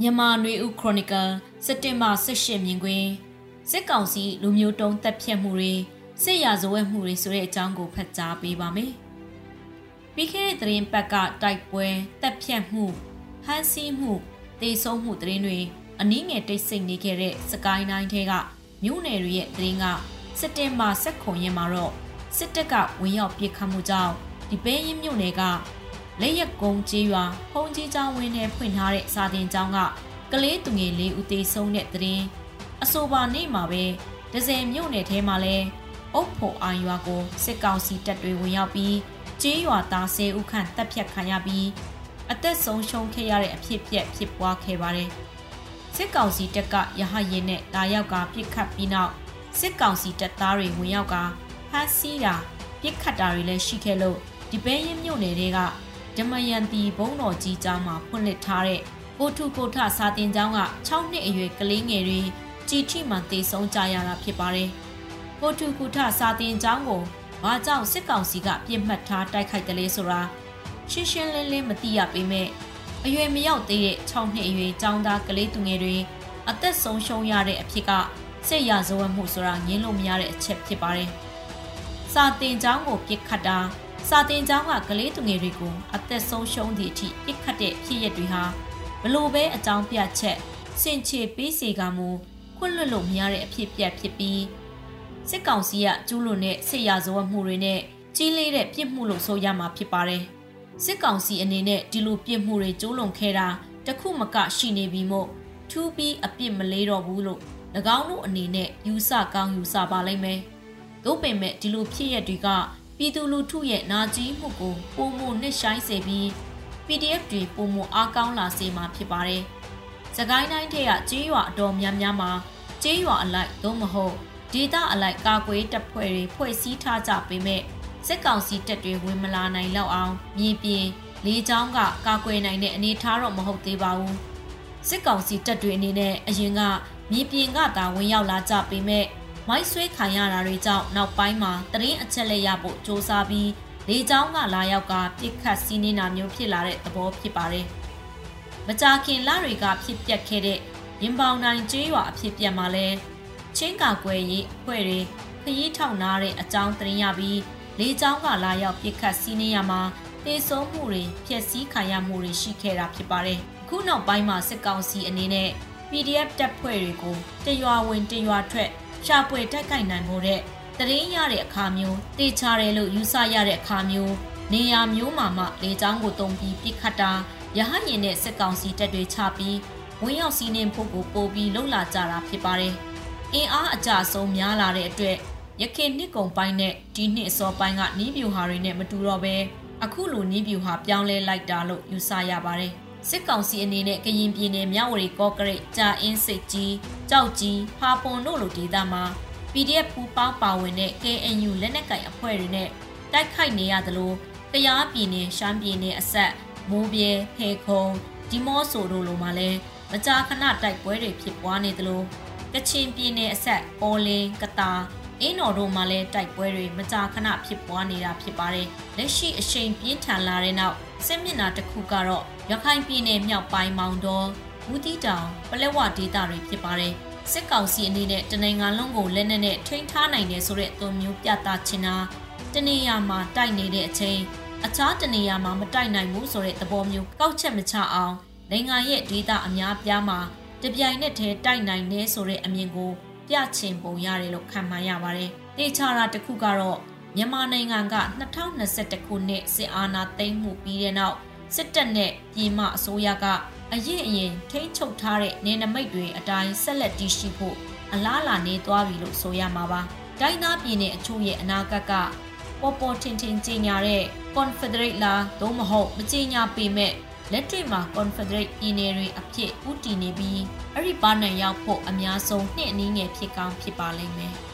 မြန်မာနွေဦးခရိုနီကယ်စက်တင်ဘာ18မြင်ကွင်းစစ်ကောင်စီလူမျိုးတုံးတပ်ဖြတ်မှုတွေစစ်ရာဇဝတ်မှုတွေဆိုတဲ့အကြောင်းကိုဖတ်ကြားပေးပါမယ်။ပြီးခဲ့တဲ့သတင်းပတ်ကတိုက်ပွဲတပ်ဖြတ်မှုဟန်စီမှုတေဆုံးမှုသတင်းတွေအနည်းငယ်တိတ်ဆိတ်နေခဲ့တဲ့စကိုင်းတိုင်းထဲကမြို့နယ်တွေရဲ့သတင်းကစက်တင်ဘာ16ရက်မှာတော့စစ်တပ်ကဝင်ရောက်ပစ်ခတ်မှုကြောင့်ဒီပဲရင်မြို့နယ်က လက်ရက်ကုန်းကျေးရွာဖုန်ကြီးကျောင်းဝင်းထဲဖွင့်ထားတဲ့စာတင်ကျောင်းကကလေးသူငယ်လေးဦးသေးဆုံးတဲ့သတင်းအဆိုပါနေ့မှာပဲဒဇယ်မြို့နယ်ထဲမှာလဲအုပ်ဖို့အာရွာကိုစစ်ကောင်စီတပ်တွေဝင်ရောက်ပြီးကျေးရွာသားဆဲဦးခန့်တပ်ဖြတ်ခံရပြီးအသက်ဆုံးရှုံးခဲ့ရတဲ့အဖြစ်အပျက်ဖြစ်ပွားခဲ့ပါတယ်စစ်ကောင်စီတပ်ကရဟရင်နဲ့လာရောက်ကပြစ်ခတ်ပြီးနောက်စစ်ကောင်စီတပ်သားတွေဝင်ရောက်ကဖမ်းဆီးတာပြစ်ခတ်တာတွေလည်းရှိခဲ့လို့ဒီပဲရင်မြို့နယ်တွေက ဓမယန်တီဘုံတော်ကြီးကျောင်းမှာဖွင့်လှစ်ထားတဲ့ကိုထုကိုထစာတင်ကျောင်းက6နှစ်အရွယ်ကလေးငယ်တွေကြီးထိမှတေဆုံးကြရတာဖြစ်ပါတယ်။ကိုထုကိုထစာတင်ကျောင်းကိုဘာကြောင့်စစ်ကောင်စီကပြစ်မှတ်ထားတိုက်ခိုက်တယ်လဲဆိုတာရှင်းရှင်းလင်းလင်းမသိရပေမဲ့အရွယ်မရောက်သေးတဲ့6နှစ်အရွယ်ကျောင်းသားကလေးသူငယ်တွေအသက်ဆုံးရှုံးရတဲ့အဖြစ်ကစစ်ရာဇဝတ်မှုဆိုတာငင်းလို့မရတဲ့အချက်ဖြစ်ပါတယ်။စာတင်ကျောင်းကိုပြစ်ခတ်တာ စာတင်ကျောင်းကကလေးသူငယ်တွေကိုအသက်ဆုံးရှုံးသည့်အထိပြစ်ခတ်တဲ့ဖြစ်ရပ်တွေဟာဘလို့ပဲအကြောင်းပြချက်စင်ချေပေးစီကမူခွင့်လွတ်လို့မရတဲ့အဖြစ်ပြက်ဖြစ်ပြီးစစ်ကောင်စီကကျူးလွန်တဲ့စစ်ရာဇဝတ်မှုတွေနဲ့ကြီးလေးတဲ့ပြစ်မှုလို့ဆိုရမှာဖြစ်ပါတယ်စစ်ကောင်စီအနေနဲ့ဒီလိုပြစ်မှုတွေကျူးလွန်ခဲ့တာတခုမကရှိနေပြီးမို့ထူးပြီးအပြစ်မလေးတော့ဘူးလို့၎င်းတို့အနေနဲ့ယူဆကောင်းယူဆပါလိမ့်မယ်။သို့ပင်မဲ့ဒီလိုဖြစ်ရတွေက ပြည်သူလူထုရဲ့နာကြီးမှုကိုပုံမှုနှစ်ဆိုင်စေပြီး PDF တွေပုံမှုအားကောင်းလာစေမှာဖြစ်ပါတယ်။စကိုင်းတိုင်းထက်ကကြေးရွာအတော်များများမှာကြေးရွာအလိုက်သို့မဟုတ်ဒေသအလိုက်ကာကွယ်တပ်ဖွဲ့တွေဖွဲ့စည်းထားကြပေမဲ့စစ်ကောင်စီတပ်တွေဝင်မလာနိုင်လောက်အောင်မြေပြင်လေးချောင်းကကာကွယ်နိုင်တဲ့အနေအထားတော့မဟုတ်သေးပါဘူး။စစ်ကောင်စီတပ်တွေအနေနဲ့အရင်ကမြေပြင်ကသာဝင်ရောက်လာကြပေမဲ့ မိုက်ဆွဲခံရတာတွေကြောင့်နောက်ပိုင်းမှာတရင်အချက်လက်ရဖို့စ조사ပြီးလေကြောင်းကလာရောက်ကပြစ်ခတ်စီးနေတာမျိုးဖြစ်လာတဲ့သဘောဖြစ်ပါတယ်။မကြာခင်လတွေကဖြစ်ပျက်ခဲ့တဲ့ရင်ပေါင်တိုင်းကျေးရွာအဖြစ်ပြက်မှာလဲချင်းကာကွယ်ရေးအဖွဲ့တွေခရီးထောက်နာတဲ့အကြောင်းတင်ရပြီးလေကြောင်းကလာရောက်ပြစ်ခတ်စီးနေရမှာတေဆုံးမှုတွေဖျက်ဆီးခံရမှုတွေရှိခဲ့တာဖြစ်ပါတယ်။အခုနောက်ပိုင်းမှာစစ်ကောင်စီအနေနဲ့ PDF တပ်ဖွဲ့တွေကိုတရွာဝင်တရွာထွက် ရှာဖွေတိုက်ခိုက်နိုင်ဖို့တဲ့တရင်ရတဲ့အခါမျိုးတေချာတယ်လို့ယူဆရတဲ့အခါမျိုးနေရာမျိုးမှာမှလေကြောင်းကိုတုံပြီးပြစ်ခတ်တာရဟရင်နဲ့စစ်ကောင်စီတပ်တွေချပြီးဝင်ရောက်စီးနှင်ဖို့ကိုပို့ပြီးလှုပ်လာကြတာဖြစ်ပါတယ်။အင်အားအကြဆုံးများလာတဲ့အတွက်ရခင်နှစ်ကုံပိုင်းနဲ့ဒီနှစ်အစောပိုင်းကနီးပြူဟာတွေနဲ့မတူတော့ဘဲအခုလိုနီးပြူဟာပြောင်းလဲလိုက်တာလို့ယူဆရပါတယ်။ စစ်ကောင်စီအနေနဲ့ကရင်ပြည်နယ်မြဝတီကော့ကရိတ်ကြာအင်းစိတ်ကြီးကြောက်ကြီးဖာပွန်တို့လိုဒေသမှာ PDF ပူပေါင်းပါဝင်တဲ့ KNU လက်နက်ကိုင်အဖွဲ့တွေနဲ့တိုက်ခိုက်နေရသလိုတရားပြည်နယ်ရှမ်းပြည်နယ်အဆက်မိုးပြဲဖေခုံဒီမော့ဆိုတို့လိုမှာလဲမကြာခဏတိုက်ပွဲတွေဖြစ်ပွားနေသလိုကချင်ပြည်နယ်အဆက်ပေါ်လင်းကတာ အင်းတော်တို့မှာလဲတိုက်ပွဲတွေမကြာခဏဖြစ်ပွားနေတာဖြစ်ပါတယ်လက်ရှိအချိန်ပြင်းထန်လာတဲ့နောက်စစ်မျက်နှာတစ်ခုကတော့ရခိုင်ပြည်နယ်မြောက်ပိုင်းမောင်တော်မူတီတောင်ပလက်ဝဒေသတွေဖြစ်ပါတယ်စစ်ကောင်စီအနေနဲ့တနိုင်ငံလုံးကိုလက်နက်နဲ့ထိန်းထားနိုင်တယ်ဆိုတဲ့အသွင်မျိုးပြသချင်တာတနေရာမှာတိုက်နေတဲ့အချိန်အခြားတနေရာမှာမတိုက်နိုင်ဘူးဆိုတဲ့သဘောမျိုးကောက်ချက်မချအောင်နိုင်ငံရဲ့ဒေသအများပြားမှာတပြိုင်နက်တည်းတိုက်နိုင်နေဆိုတဲ့အမြင်ကို ပြချင်ပုံရတယ်လို့ခံမှန်းရပါတယ်။တေချာတာတစ်ခုကတော့မြန်မာနိုင်ငံက2021ခုနှစ်စစ်အာဏာသိမ်းမှုပြီးတဲ့နောက်စစ်တပ်နဲ့ပြည်မအစိုးရကအရင်အရင်ထိန်းချုပ်ထားတဲ့နေနမိတ်တွေအတိုင်းဆက်လက်တည်ရှိဖို့အလားလာနေသွားပြီလို့ဆိုရမှာပါ။တိုင်းသားပြည်နယ်အချို့ရဲ့အနာဂတ်ကပေါ်ပေါ်ထင်ထင်ကြီးညာတဲ့ Confederate လားသို့မဟုတ်မကြီးညာပေမဲ့ လက်တွေ့မှာ Confederate ပြည်နယ်တွေအဖြစ်ဥတည်နေပြီးအဲ့ဒီပါနံရောက်ဖို့အများဆုံးနှစ်အနည်းငယ်ဖြစ်ကောင်းဖြစ်ပါလိမ့်မယ်။